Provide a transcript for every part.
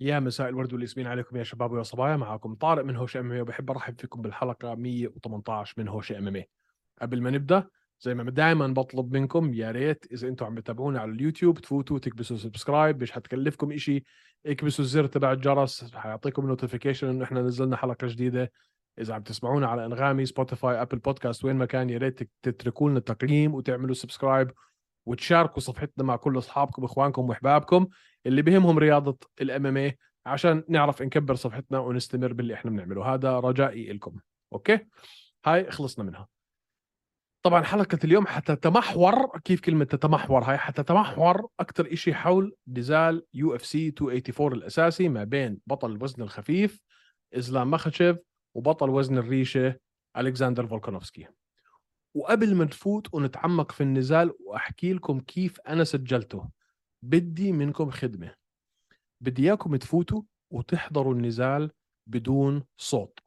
يا مساء الورد والياسمين عليكم يا شباب ويا صبايا معاكم طارق من هوش MMA وبحب أرحب فيكم بالحلقة 118 من هوش MMA قبل ما نبدأ زي ما دائما بطلب منكم يا ريت إذا أنتم عم بتابعونا على اليوتيوب تفوتوا تكبسوا subscribe مش حتكلفكم إشي اكبسوا الزر تبع الجرس حيعطيكم notification إنه إحنا نزلنا حلقة جديدة. إذا عم تسمعونا على أنغامي Spotify Apple Podcast وين ما كان يا ريت تتركوا لنا تقييم وتعملوا subscribe وتشاركوا صفحتنا مع كل أصحابكم واخوانكم وأحبابكم اللي بهمهم رياضة ال MMA عشان نعرف نكبر صفحتنا ونستمر باللي إحنا بنعمله. هذا رجائي لكم okay؟ هاي خلصنا منها. طبعا حلقة اليوم حتتمحور كيف كلمة تتمحور هاي؟ حتتمحور أكثر إشي حول نزال UFC 284 الأساسي ما بين بطل الوزن الخفيف إسلام مخاتشيف وبطل وزن الريشة ألكسندر فولكانوفسكي. وقبل ما نفوت ونتعمق في النزال وأحكي لكم كيف أنا سجلته بدي منكم خدمة. بدي إياكم تفوتوا وتحضروا النزال بدون صوت.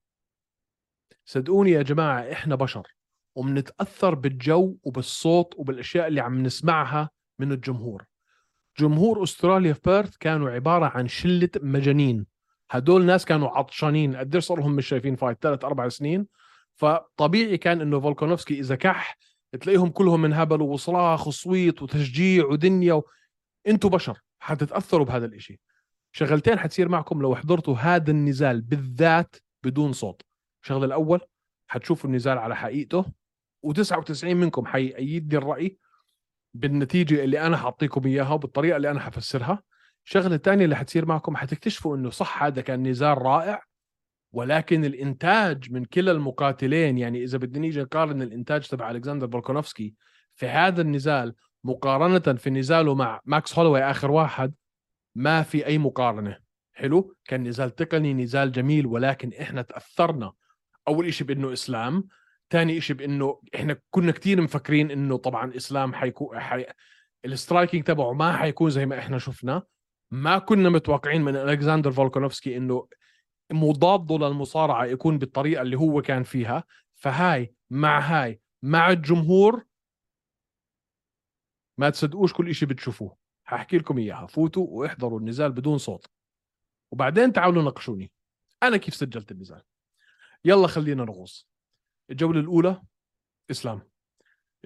صدقوني يا جماعة إحنا بشر ومنتأثر بالجو وبالصوت وبالأشياء اللي عم نسمعها من الجمهور. جمهور أستراليا في بيرث كانوا عبارة عن شلة مجانين. هدول ناس كانوا عطشانين. قد صار لهم مش شايفين فايت؟ ثلاث أربع سنين. فطبيعي كان إنه فولكانوفسكي إذا كح تلاقيهم كلهم انهبلوا وصراخ وصويت وتشجيع ودنيا و... إنتوا بشر حتتأثروا بهذا الإشي. شغلتين حتصير معكم لو حضرتوا هذا النزال بالذات بدون صوت. الشغله الأول حتشوفوا النزال على حقيقته و99 منكم حيأيدني الرأي بالنتيجة اللي أنا حاعطيكم إياها وبالطريقة اللي أنا حفسرها. الشغله الثانية اللي حتصير معكم حتكتشفوا إنه صح هذا كان نزال رائع. ولكن الإنتاج من كلا المقاتلين يعني إذا بدنا نيجي نقارن الإنتاج تبع ألكسندر بولكونوفسكي في هذا النزال مقارنة في نزاله مع ماكس هولوي آخر واحد ما في أي مقارنة. حلو؟ كان نزال تقني نزال جميل ولكن إحنا تأثرنا. أول شيء بإنه إسلام ثاني شيء بإنه إحنا كنا كثير مفكرين إنه طبعا إسلام حيكون حي... ال striking تبعه ما حيكون زي ما إحنا شفنا. ما كنا متوقعين من ألكسندر فولكانوفسكي إنه مضاده للمصارعة يكون بالطريقة اللي هو كان فيها. فهاي مع هاي مع الجمهور ما تصدقوش كل شيء بتشوفوه. حاحكي لكم إياها. فوتوا واحضروا النزال بدون صوت. وبعدين تعالوا ناقشوني أنا كيف سجلت النزال؟ يلا خلينا نغوص. الجولة الأولى إسلام.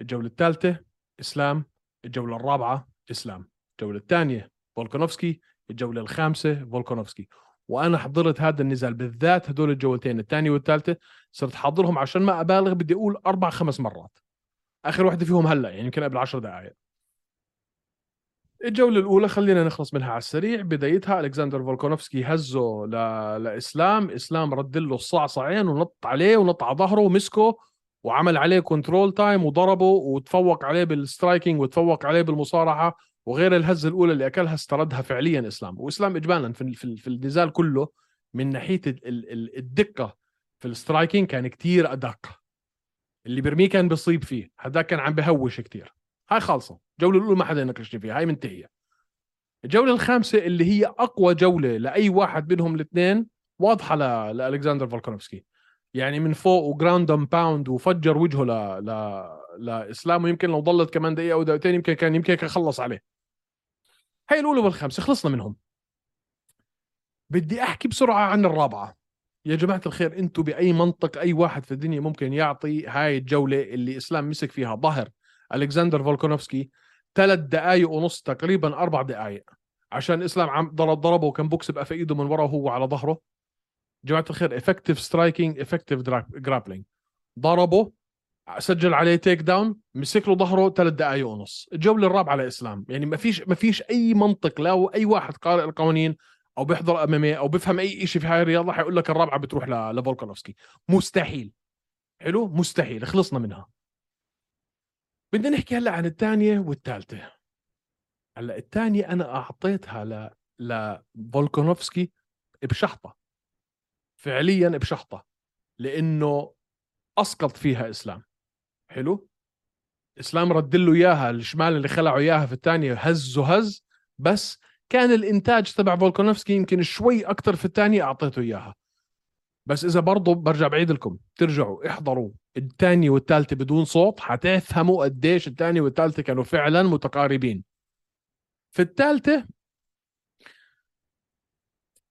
الجولة الثالثة إسلام. الجولة الرابعة إسلام. الجولة الثانية فولكانوفسكي. الجولة الخامسة فولكانوفسكي. وأنا حضرت هذا النزال بالذات هدول الجولتين الثانية والثالثة صرت حاضرهم عشان ما أبالغ بدي أقول أربع خمس مرات. آخر واحدة فيهم هلأ يعني يمكن قبل 10 دقائق الجولة الأولى خلينا نخلص منها على السريع بدايتها ألكسندر فولكونوفسكي هزه ل... لإسلام إسلام رد له الصعصعين ونط عليه ونط على ظهره ومسكه وعمل عليه control time وضربه وتفوق عليه بال striking وتفوق عليه بالمصارعة وغير الهزة الأولى اللي أكلها استردها فعليا إسلام. وإسلام إجمالا في, في, النزال كله من ناحية الدقة في ال striking كان كتير أدق. اللي برميه كان بيصيب فيه. هذاك كان عم بهوش كتير. هاي خالصة. الجولة الأولى ما حدا يناقشني فيها. هاي منتهية. الجولة الخامسة اللي هي أقوى جولة لأي واحد منهم الاثنين واضحة ل... لألكسندر فولكانوفسكي. يعني من فوق و ground pound وفجر وجهه ل... ل... لاسلام ويمكن لو ضلت كمان دقيقة أو دقيقتين يمكن كان يمكن كان خلص عليه. هاي الأولى والخامسة خلصنا منهم. بدي أحكي بسرعة عن الرابعة. يا جماعة الخير أنتم بأي منطق أي واحد في الدنيا ممكن يعطي هاي الجولة اللي إسلام مسك فيها. ظهر ألكسندر فولكونوفسكي ثلاث دقائق ونص تقريبا أربع دقائق عشان إسلام عم ضرب ضربه وكان بوكس بقى في إيده من ورا وهو على ظهره. جماعة الخير effective striking effective grappling ضربه سجل عليه takedown مسك له ظهره ثلاث دقائق ونص. الجوله الرابعة لإسلام. يعني ما فيش ما فيش أي منطق لا أي واحد قارئ القوانين أو بيحضر MMA أو بيفهم أي شيء في هاي الرياضه حيقول لك الرابعة بتروح لفولكانوفسكي. مستحيل. حلو؟ مستحيل. خلصنا منها. بدنا نحكي هلأ عن الثانية والثالثة. هلأ الثانية أنا أعطيتها ل لفولكونوفسكي بشحطة. فعليا بشحطة. لأنه أسقط فيها إسلام. حلو. إسلام رد له إياها الشمال اللي خلعه إياها في الثانية هز وهز بس كان الإنتاج تبع فولكونوفسكي يمكن شوي أكثر في الثانية أعطيته إياها. بس إذا برضه برجع بعيد لكم ترجعوا احضروا الثانية والثالثة بدون صوت حتفهموا قديش الثانية والثالثة كانوا فعلا متقاربين. في الثالثة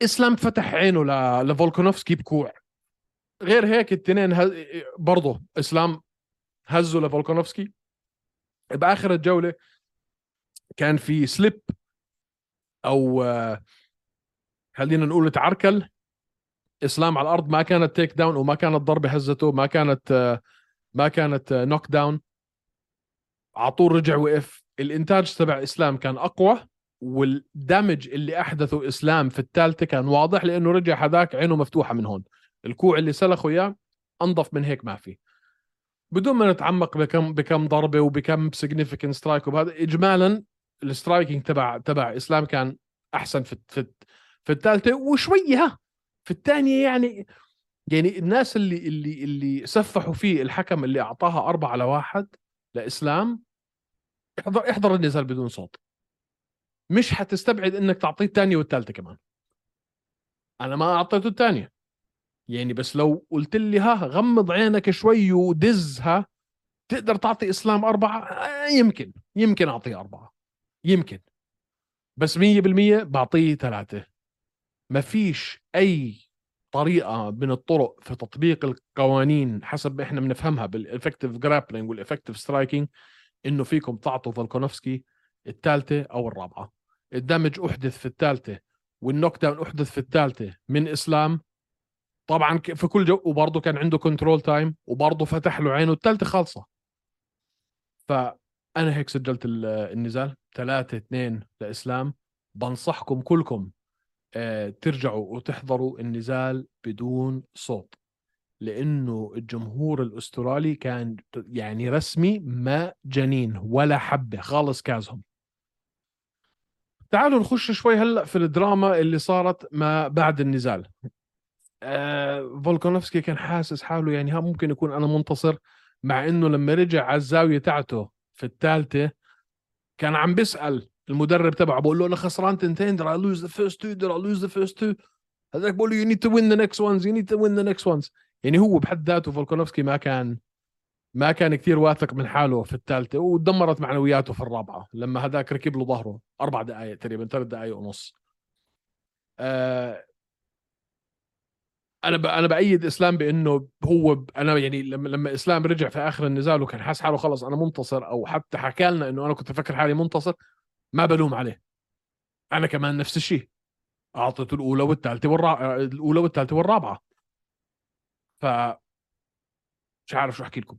إسلام فتح عينه. لفولكونوفسكي بكوع. غير هيك الاثنين هز... برضه إسلام هزوا لفولكونوفسكي بآخر الجولة كان في سليب أو خلينا نقول تعركل. إسلام على الأرض ما كانت takedown وما كانت ضربة هزته ما كانت ما كانت knockdown على طول رجع وقف. الإنتاج تبع إسلام كان أقوى وال damage اللي أحدثه إسلام في الثالثة كان واضح لأنه رجع هذاك عينه مفتوحة من هون. الكوع اللي سلخه إياه انظف من هيك ما في. بدون ما نتعمق بكم بكم ضربة وبكم significant strike وبهذا اجمالا ال striking تبع تبع إسلام كان أحسن في في في الثالثة وشوية في الثانية يعني يعني الناس اللي اللي اللي سفحوا فيه الحكم اللي أعطاها أربعة على واحد لإسلام احضر احضر النزال بدون صوت. مش حتستبعد إنك تعطيه الثانية والثالثة كمان. أنا ما أعطيته الثانية. يعني بس لو قلت لي ها غمض عينك شوي ودزها تقدر تعطي إسلام أربعة؟ آه، يمكن يمكن أعطيه أربعة. يمكن. بس 100% بعطيه ثلاثة. ما فيش أي طريقة من الطرق في تطبيق القوانين حسب إحنا بنفهمها بال effective grappling وال effective striking إنه فيكم تعطوا فولكونوفسكي الثالثة أو الرابعة. ال damage أحدث في الثالثة وال knockdown أحدث في الثالثة من إسلام طبعا في كل جو وبرضه كان عنده control time وبرضه فتح له عينه الثالثه خالصة. فأنا هيك سجلت النزال. 3 2 لإسلام. بنصحكم كلكم آه، ترجعوا وتحضروا النزال بدون صوت لأنه الجمهور الأسترالي كان يعني رسمي ما جنين ولا حبة خالص كازهم. تعالوا نخش شوي هلأ في الدراما اللي صارت ما بعد النزال. آه فولكونوفسكي كان حاسس حاله يعني ها ممكن يكون أنا منتصر مع إنه لما رجع على الزاوية تاعته في الثالثه كان عم بيسأل المدرب تبعه بقول له أنا خسران تنتين lose the first two? در I lose the first two هذاك بقول له you need to win the next ones you need to win the next ones. يعني هو بحد ذاته فولكونوفسكي ما كان ما كان كثير واثق من حاله في الثالثه ودمرت معنوياته في الرابعة لما هذاك ركب له ظهره أربع دقائق تقريبا ثلاث دقائق ونص. آه أنا أنا بأيد إسلام بإنه هو. أنا يعني لما لما إسلام رجع في آخر النزال وكان حاس حاله خلص أنا منتصر أو حتى حكى لنا إنه أنا كنت أفكر حالي منتصر ما بلوم عليه. أنا كمان نفس الشيء. اعطيته الأولى والثالثة والرابعه الأولى والثالثة والرابعة. ف مش عارف شو أحكي لكم.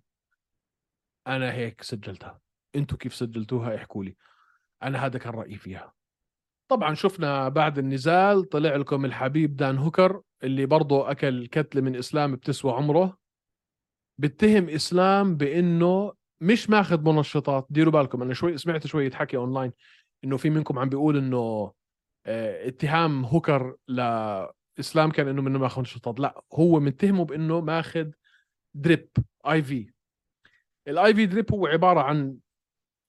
أنا هيك سجلتها. أنتم كيف سجلتوها؟ احكوا لي. أنا هذا كان رأيي فيها. طبعا شفنا بعد النزال طلع لكم الحبيب دان هوكر اللي برضه أكل كتلة من إسلام بتسوى عمره. بتهم إسلام بإنه مش ماخذ منشطات. ديروا بالكم أنا شوي سمعت شوية حكي أونلاين إنه في منكم عم بيقول إنه آه اتهام هوكر لإسلام كان إنه منه ماخذ منشطات. لا هو متهمه بإنه ماخذ drip IV ال IV drip هو عبارة عن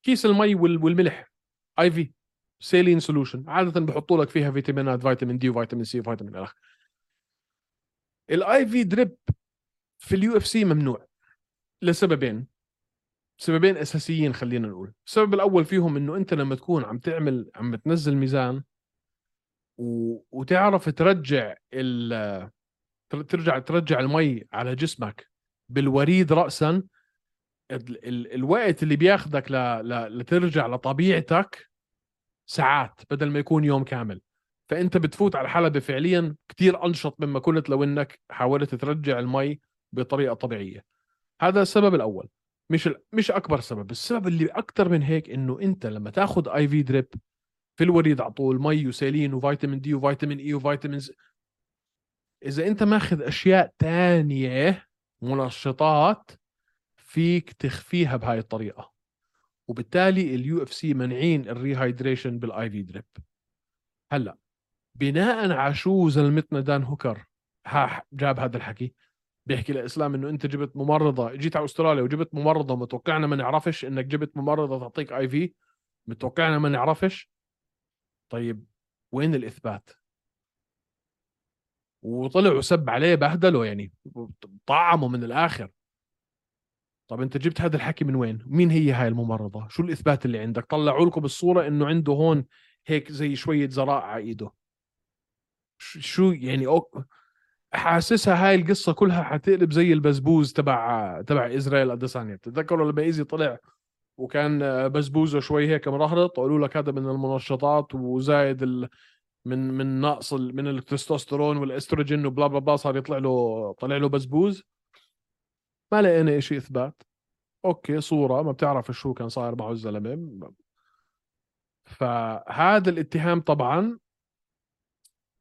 كيس المي والملح IV saline solution عادة بحطوا لك فيها فيتامينات فيتامين D وفيتامين C وفيتامين الاخ ال IV drip في ال UFC ممنوع لسببين. سببين أساسيين خلينا نقول. السبب الأول فيهم إنه أنت لما تكون عم تعمل عم تنزل ميزان و... وتعرف ترجع ال... ترجع ترجع المي على جسمك بالوريد راسا ال... ال... الوقت اللي بياخذك ل... ل... لترجع لطبيعتك ساعات بدل ما يكون يوم كامل. فأنت بتفوت على الحلبة فعليا كثير أنشط مما كنت لو إنك حاولت ترجع المي بطريقة طبيعية. هذا السبب الأول. مش مش أكبر سبب. السبب اللي أكثر من هيك إنه أنت لما تاخذ IV drip في الوريد على طول مي و saline وفيتامين D وفيتامين E وفيتامين ز... إذا أنت ماخذ أشياء تانية منشطات فيك تخفيها بهاي الطريقة. وبالتالي ال UFC منعين ال rehydration بال IV drip هلا بناء على شو زلمتنا دان هوكر جاب هذا الحكي بيحكي لإسلام إنه أنت جبت ممرضة جيت على أستراليا وجبت ممرضة متوقعنا ما نعرفش إنك جبت ممرضة تعطيك IV متوقعنا ما نعرفش؟ طيب وين الإثبات؟ وطلع وسب عليه بهدله يعني طعمه من الآخر. طب انت جبت هذا الحكي من وين؟ مين هي هاي الممرضة؟ شو الإثبات اللي عندك؟ طلعوا لكم الصورة إنه عنده هون هيك زي شوية زراعة على إيده. شو يعني أوك حاسسها هاي القصة كلها حتقلب زي البزبوز تبع تبع إسرائيل اديسانيا بتتذكروا لما إيزي طلع وكان بزبوزه شوي هيك مرهرط قالوا لك هذا من المنشطات وزايد ال... من من نقص. من التستوستيرون والإستروجين وبلا بلا بلا صار يطلع له طلع له بزبوز. ما لقينا شيء إثبات. أوكي صورة ما بتعرف شو كان صاير معه الزلمة. فهذا الاتهام طبعا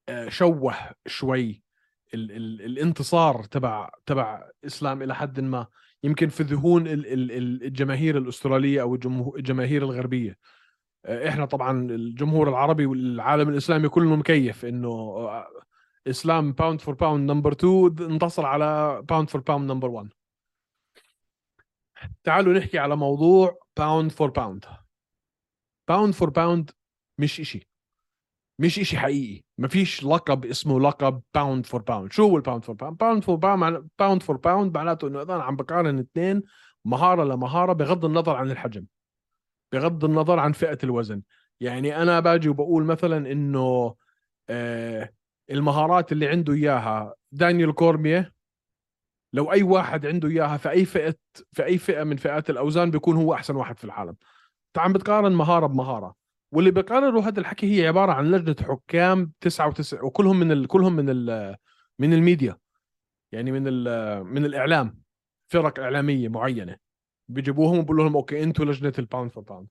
آه، شوه شوي ال ال الانتصار تبع تبع إسلام إلى حد ما. يمكن في ذهون الجماهير الأسترالية أو الجماهير الغربية. آه، إحنا طبعا الجمهور العربي والعالم الإسلامي كله مكيف إنه آه، إسلام pound for pound number 2 انتصر على pound for pound number 1 تعالوا نحكي على موضوع pound for pound pound for pound مش إشي. مش إشي حقيقي. ما فيش لقب اسمه لقب pound for pound شو هو ال pound for pound pound for pound pound for pound معناته إنه إذا أنا عم بقارن اثنين مهارة لمهارة بغض النظر عن الحجم. بغض النظر عن فئة الوزن. يعني أنا باجي وبقول مثلا إنه آه المهارات اللي عنده إياها دانيال كورمية لو أي واحد عنده إياها في أي فئة في أي فئة من فئات الأوزان بيكون هو أحسن واحد في العالم. انت عم بتقارن مهارة بمهارة. واللي بيقرروا هذا الحكي هي عبارة عن لجنة حكام 99 وكلهم من ال... كلهم من ال... من الميديا. يعني من ال... من الإعلام. فرق إعلامية معينة. بيجيبوهم وبقول لهم أوكي أنتوا لجنة ال pound for pound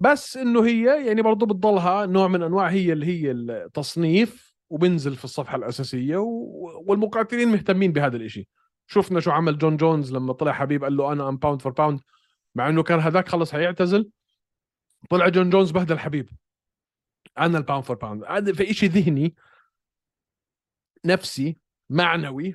بس إنه هي يعني برضه بتضلها نوع من أنواع هي اللي هي التصنيف وبنزل في الصفحة الأساسية. والمقاتلين مهتمين بهذا الشيء شفنا شو عمل جون جونز لما طلع حبيب قال له أنا I'm pound for pound مع إنه كان هذاك خلص حيعتزل طلع جون جونز بهدل حبيب أنا ال pound for pound هذا في شيء ذهني نفسي معنوي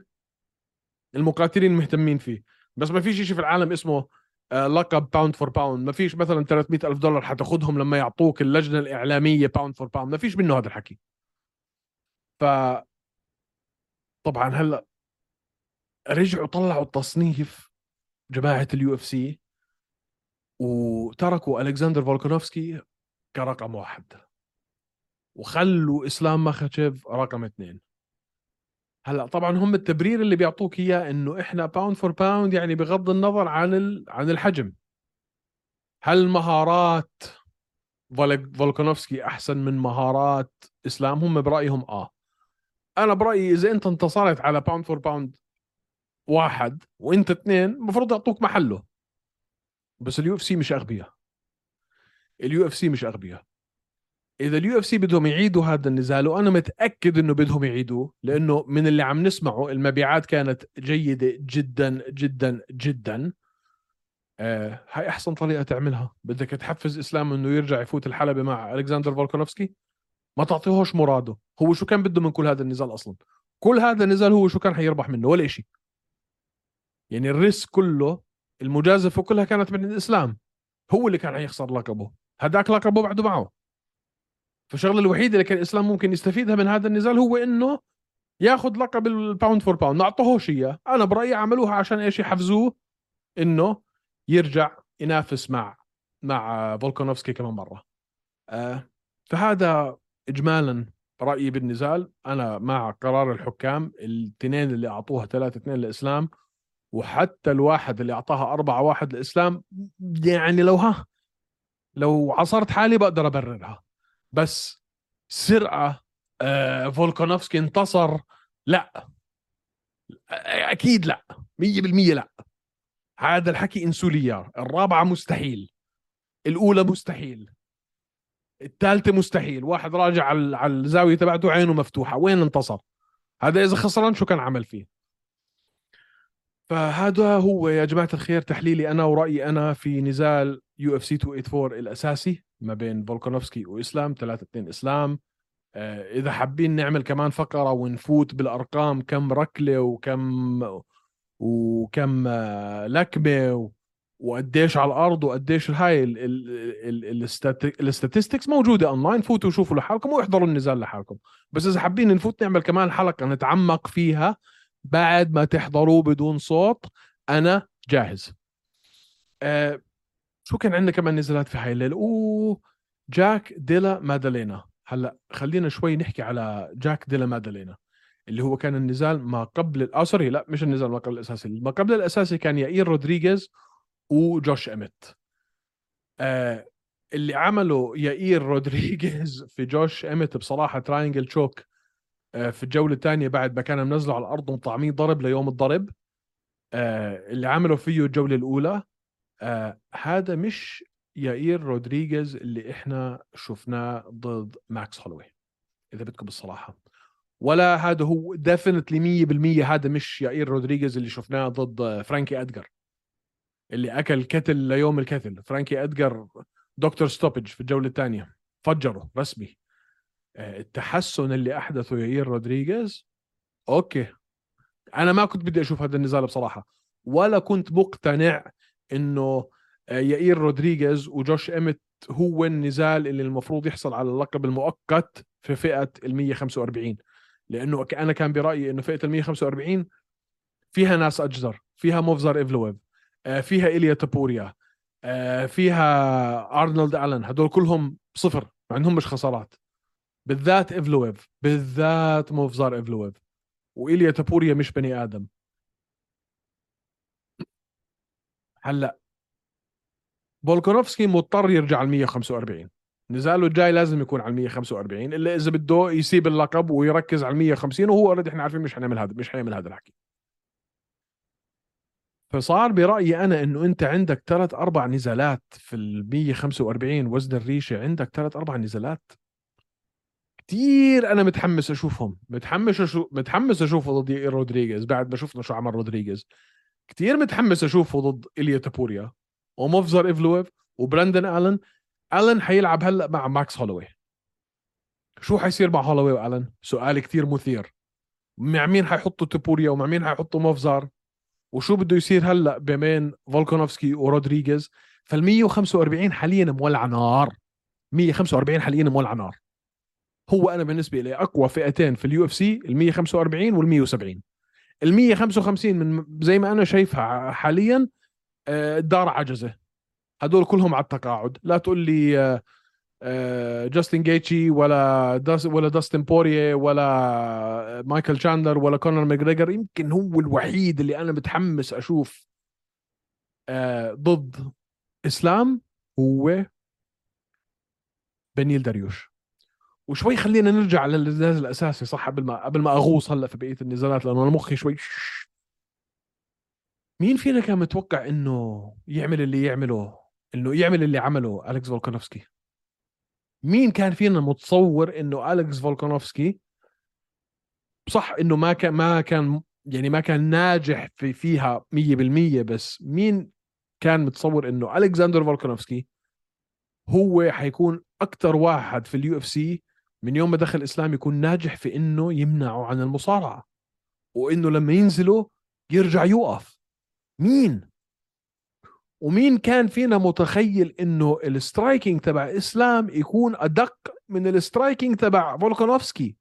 المقاتلين مهتمين فيه. بس ما فيش شيء في العالم اسمه لقب pound for pound ما فيش مثلا 300 ألف دولار حتاخذهم لما يعطوك اللجنة الإعلامية pound for pound ما فيش منه هذا الحكي. طبعا هلا رجعوا طلعوا التصنيف جماعة ال UFC وتركوا ألكسندر فولكانوفسكي كرقم واحد وخلوا إسلام ماخاتشيف رقم اثنين هلا طبعا هم التبرير اللي بيعطوك إياه إنه إحنا pound for pound يعني بغض النظر عن. عن الحجم هل مهارات فولكانوفسكي أحسن من مهارات إسلام هم برأيهم آه أنا برأيي إذا أنت انتصرت على pound for pound واحد وأنت اثنين المفروض يعطوك محله. بس ال UFC مش أغبياء. ال UFC مش أغبياء. إذا ال UFC بدهم يعيدوا هذا النزال وأنا متأكد إنه بدهم يعيدوه لأنه من اللي عم نسمعه المبيعات كانت جيدة جدا جدا جدا. آه هاي أحسن طريقة تعملها. بدك تحفز إسلام إنه يرجع يفوت الحلبة مع ألكسندر فولكانوفسكي ما تعطيهوش مراده. هو شو كان بده من كل هذا النزال أصلا؟ كل هذا النزال هو شو كان حيربح منه؟ ولا شيء يعني ال risk كله المجازفة كلها كانت من الإسلام. هو اللي كان حيخسر لقبه. هذاك لقبه بعده معه. فالشغله الوحيدة اللي كان الإسلام ممكن يستفيدها من هذا النزال هو إنه ياخذ لقب ال pound for pound ما أعطوهوش إياه. أنا برأيي عملوها عشان إيش؟ يحفزوه إنه يرجع ينافس مع مع فولكانوفسكي كمان مرة. آه. فهذا اجمالا رأيي بالنزال أنا مع قرار الحكام الاثنين اللي أعطوها 3 2 للاسلام وحتى الواحد اللي أعطاها أربعة واحد للاسلام يعني لو ها لو عصرت حالي بقدر أبررها. بس سرقه آه فولكانوفسكي انتصر لا. أكيد لا. 100% لا. هذا الحكي إنسوليار. الرابعة مستحيل. الأولى مستحيل. الثالثه مستحيل. واحد راجع على الزاوية تبعته عينه مفتوحة. وين انتصر؟ هذا إذا خسران شو كان عمل فيه؟ فهذا هو يا جماعة الخير تحليلي أنا ورأيي أنا في نزال UFC 284 الأساسي ما بين فولكانوفسكي وإسلام 3 2 إسلام. آه، إذا حابين نعمل كمان فقرة ونفوت بالأرقام كم ركلة وكم وكم آه، لكمه وقديش على الأرض وقديش هاي ال statistics موجودة اونلاين فوتوا وشوفوا لحالكم واحضروا النزال لحالكم. بس إذا حابين نفوت نعمل كمان حلقة نتعمق فيها بعد ما تحضروه بدون صوت أنا جاهز. آه شو كان عندنا كمان نزالات في هاي الليلة أوه جاك ديلا مادالينا. هلأ خلينا شوي نحكي على جاك ديلا مادالينا اللي هو كان النزال ما قبل sorry لا مش النزال ما قبل الأساسي. ما قبل الأساسي كان يائير رودريغيز وجوش إميت. آه اللي عمله يائير رودريغيز في جوش إميت بصراحة triangle choke آه في الجولة الثانية بعد ما كان منزله على الأرض ومطعميه ضرب ليوم الضرب. آه اللي عمله فيه الجولة الأولى آه هذا مش يائير رودريغيز اللي إحنا شفناه ضد ماكس هولوي إذا بدكم بالصراحة. ولا هذا هو definitely 100% هذا مش يائير رودريغيز اللي شفناه ضد فرانكي ادجر اللي أكل كتل ليوم الكتل فرانكي ادجر doctor stoppage في الجولة الثانية. فجره رسمي. آه، التحسن اللي أحدثه يائير رودريغيز أوكي. أنا ما كنت بدي أشوف هذا النزال بصراحة. ولا كنت مقتنع إنه آه، يائير رودريغيز وجوش إيمت هو النزال اللي المفروض يحصل على اللقب المؤقت في فئة ال 145 لأنه أنا كان برأيي إنه فئة ال 145 فيها ناس اجدر فيها موفزار ايفلويف فيها إيليا توبوريا آه، فيها أرنولد ألن. هدول كلهم صفر ما عندهم مش خسارات. بالذات ايفلويف بالذات موفزار ايفلويف وإيليا توبوريا مش بني آدم. هلأ فولكانوفسكي مضطر يرجع على 145 نزاله الجاي لازم يكون على 145 إلا إذا بده يسيب اللقب ويركز على 150 وهو already إحنا عارفين مش حنعمل هذا مش حيعمل هذا الحكي. فصار برأيي أنا إنه أنت عندك ثلاث أربع نزالات في ال 145 وزن الريشة عندك ثلاث أربع نزالات. كثير أنا متحمس أشوفهم متحمس أشوف متحمس أشوفه ضد رودريغيز بعد ما شفنا شو عمل رودريغيز. كثير متحمس أشوفه ضد إيليا توبوريا وموفسار ايفلويف وبراندن آلن. آلن حيلعب هلأ مع ماكس هولوي. شو حيصير مع هولوي وآلن؟ سؤال كثير مثير. مع مين حيحطوا توبوريا ومع مين حيحطوا موفسار وشو بده يصير هلأ بين فولكانوفسكي ورودريغيز؟ فال 145 حاليا مولع نار. 145 حاليا مولع نار. هو أنا بالنسبة لي أقوى فئتين في ال UFC ال 145 وال 170 ال 155 من زي ما أنا شايفها حاليا آه، عجزة. هدول كلهم على التقاعد. لا تقول لي آه، جاستن جيتشي ولا داس ولا داستن بورييه ولا مايكل شاندلر ولا كونر ماجريجر. يمكن هو الوحيد اللي أنا متحمس أشوف آه، ضد إسلام هو بنيل داريوش وشوي خلينا نرجع للنزال الأساسي صح قبل ما قبل ما أغوص هلا في بقية النزالات لأنه أنا مخي شوي مين فينا كان متوقع إنه يعمل اللي يعمله إنه يعمل اللي عمله الكس فولكانوفسكي؟ مين كان فينا متصور إنه الكس فولكانوفسكي؟ صح إنه ما كان ما كان يعني ما كان ناجح في فيها 100% بس مين كان متصور إنه الكسندر فولكانوفسكي هو حيكون أكثر واحد في ال UFC من يوم ما دخل إسلام يكون ناجح في إنه يمنعه عن المصارعة وإنه لما ينزلوا يرجع يوقف. مين؟ ومين كان فينا متخيل إنه ال striking تبع إسلام يكون أدق من ال striking تبع فولكانوفسكي؟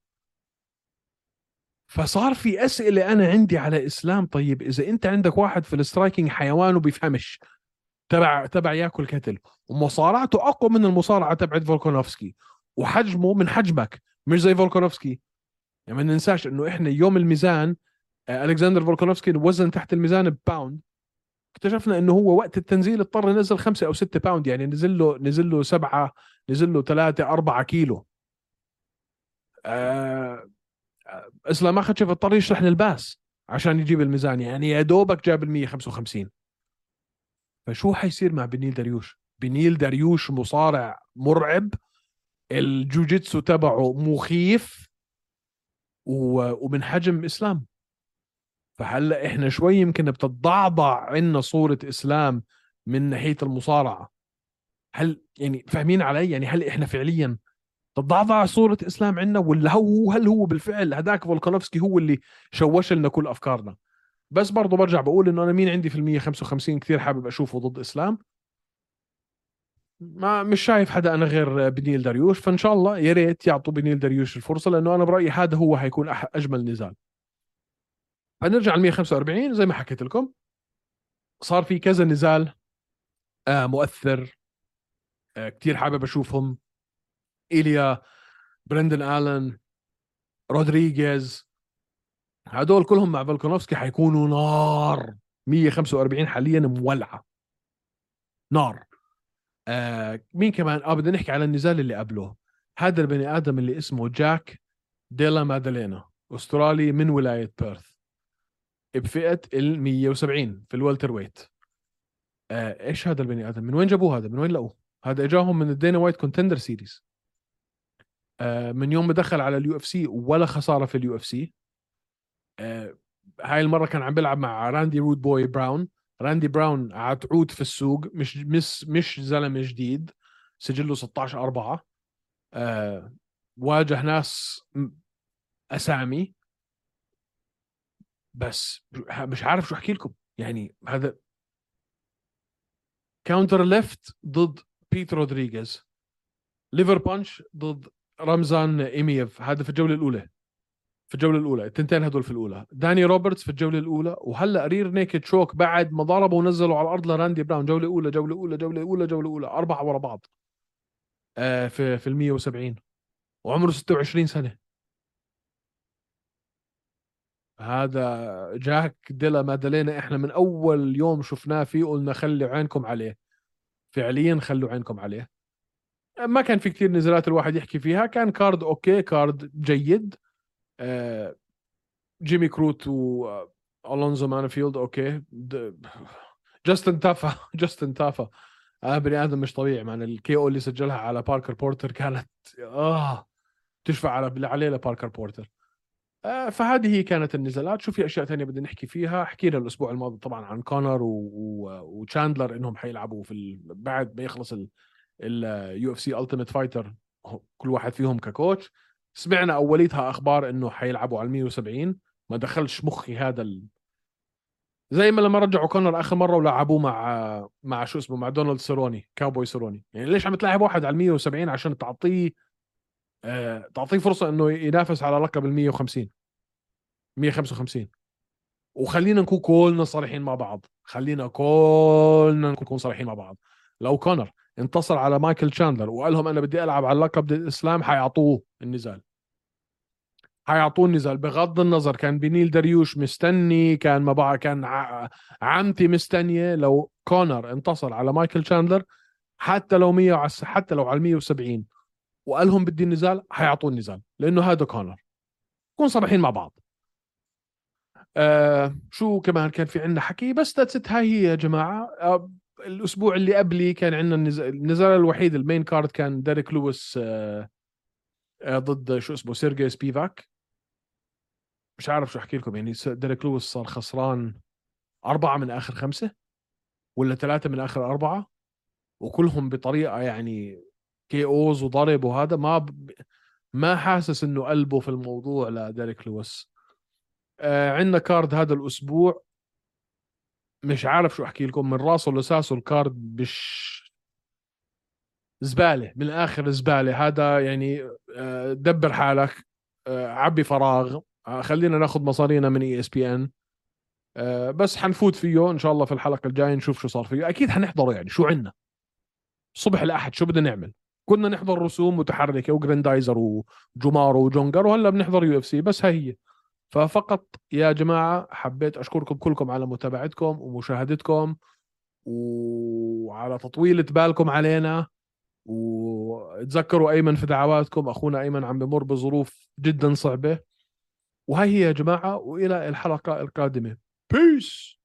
فصار في أسئلة أنا عندي على إسلام. طيب إذا أنت عندك واحد في ال striking حيوان وبيفهمش تبع تبع ياكل كتل ومصارعته أقوى من المصارعة تبعت فولكانوفسكي وحجمه من حجمك مش زي فولكانوفسكي. يعني ما ننساش إنه إحنا يوم الميزان آه، ألكسندر فولكانوفسكي وزن تحت الميزان بباوند اكتشفنا إنه هو وقت التنزيل اضطر ينزل خمسة أو ستة باوند يعني نزل له نزل له سبعة نزل له ثلاثة أربعة كيلو. آه, آه، إسلام أخذ اضطر يشلح اللباس عشان يجيب الميزان يعني يا دوبك جاب ال 155 فشو حيصير مع بنيل داريوش بنيل داريوش مصارع مرعب الجوجيتسو تبعه مخيف ومن حجم إسلام. فهلأ إحنا شوي يمكن بتتضعضع عندنا صورة إسلام من ناحية المصارعة. هل يعني فاهمين علي؟ يعني هل إحنا فعليا تتضعضع صورة إسلام عندنا ولا هو هل هو بالفعل هداك فولكانوفسكي هو اللي شوش لنا كل أفكارنا؟ بس برضه برجع بقول إنه أنا مين عندي في ال 155 كثير حابب أشوفه ضد إسلام؟ ما مش شايف حدا أنا غير بنيل داريوش فإن شاء الله يا ريت يعطوا بنيل داريوش الفرصة لأنه أنا برأيي هذا هو حيكون أجمل نزال. فنرجع ل 145 زي ما حكيت لكم. صار في كذا نزال آه مؤثر آه كثير حابب أشوفهم. إيليا برندن آلن رودريغيز هدول كلهم مع فولكانوفسكي حيكونوا نار. 145 حاليا مولعة. نار. آه مين كمان؟ آه بدنا نحكي على النزال اللي قبله. هذا البني آدم اللي اسمه جاك ديلا مادالينا أسترالي من ولاية بيرث. بفئة ال 170 في ال welterweight. آه إيش هذا البني آدم؟ من وين جابوه هذا؟ من وين لقوه؟ هذا إجاهم من ال Dana White Contender Series آه من يوم ما دخل على ال UFC ولا خسارة في ال UFC. آه هاي المرة كان عم بيلعب مع راندي Rude Boy براون. راندي براون معتعود في السوق مش مش مش زلمة جديد سجله 16 4 آه واجه ناس أسامي. بس مش عارف شو أحكي لكم. يعني هذا counter left ضد بيت رودريغيز liver punch ضد رمزان ايميف هذا في الجولة الأولى. في الجولة الأولى. التنتين هدول في الأولى. داني روبرتس في الجولة الأولى. وهلأ rear naked choke بعد ما ضربوا ونزلوا على الأرض لراندي براون. جولة أولى جولة أولى جولة أولى جولة أولى. أربعة ورا بعض. آه في في ال 170 وعمره 26 سنة. هذا جاك ديلا مادالينا إحنا من أول يوم شفناه فيه قلنا خلي عينكم عليه. فعليا خلوا عينكم عليه. ما كان في كثير نزالات الواحد يحكي فيها كان card okay card جيد. آه، جيمي كروت والونزو مانفيلد okay. جاستن تافا جاستن تافا. آه بني آدم مش طبيعي مع ال KO اللي سجلها على باركر بورتر كانت آه تشفع على عليه لباركر بورتر. آه فهذه هي كانت النزالات شو في أشياء ثانية بدنا نحكي فيها. حكينا الأسبوع الماضي طبعا عن كونر و... و... وتشاندلر إنهم حيلعبوا في ال... بعد ما يخلص ال UFC Ultimate Fighter كل واحد فيهم ك coach. سمعنا أوليتها أخبار إنه حيلعبوا على 170 ما دخلش مخي هذا ال... زي ما لما رجعوا كونر آخر مرة ولعبوه مع مع شو اسمه مع دونالد سيروني كاوبوي سيروني. يعني ليش عم تلاعب واحد على 170 عشان تعطيه آه... تعطيه فرصة إنه ينافس على لقب ال 150 155 وخلينا نكون كلنا صريحين مع بعض. خلينا كلنا نكون صريحين مع بعض. لو كونر انتصر على مايكل تشاندلر وقال لهم أنا بدي ألعب على ضد إسلام حيعطوه النزال. حيعطوه النزال. بغض النظر كان بنيل دريوش مستني كان ما بقى كان عمتي مستنية. لو كونر انتصر على مايكل تشاندلر حتى لو 100 حتى لو على 170 وقال لهم بدي النزال حيعطوه النزال لأنه هذا كونر. نكون صريحين مع بعض. آه شو كمان كان في عندنا حكي؟ بس that's هاي هي يا جماعة. آه الأسبوع اللي قبلي كان عندنا النزال الوحيد ال main card كان ديريك لويس آه آه ضد شو اسمه سيرجي سبيفاك مش عارف شو أحكي لكم يعني ديريك لويس صار خسران أربعة من آخر خمسة ولا ثلاثة من آخر أربعة وكلهم بطريقة يعني KOs وضرب وهذا ما ب... ما حاسس إنه قلبه في الموضوع لديريك لويس. آه عندنا card هذا الأسبوع. مش عارف شو أحكي لكم من راسه لساسه ال card مش زبالة من الآخر زبالة. هذا يعني آه، دبر حالك آه، عبي فراغ. آه، خلينا ناخذ مصارينا من ESPN. بس حنفوت فيه إن شاء الله في الحلقة الجاية نشوف شو صار فيه. أكيد حنحضره يعني شو عنا صبح الأحد شو بدنا نعمل؟ كنا نحضر رسوم متحركة وجراندايزر وجومارو وجونجر وهلا بنحضر UFC بس هي ففقط يا جماعة حبيت أشكركم كلكم على متابعتكم ومشاهدتكم وعلى تطويلة بالكم علينا. وتذكروا أيمن في دعواتكم أخونا أيمن عم بمر بظروف جدا صعبة. وهي هي يا جماعة وإلى الحلقة القادمة. بيس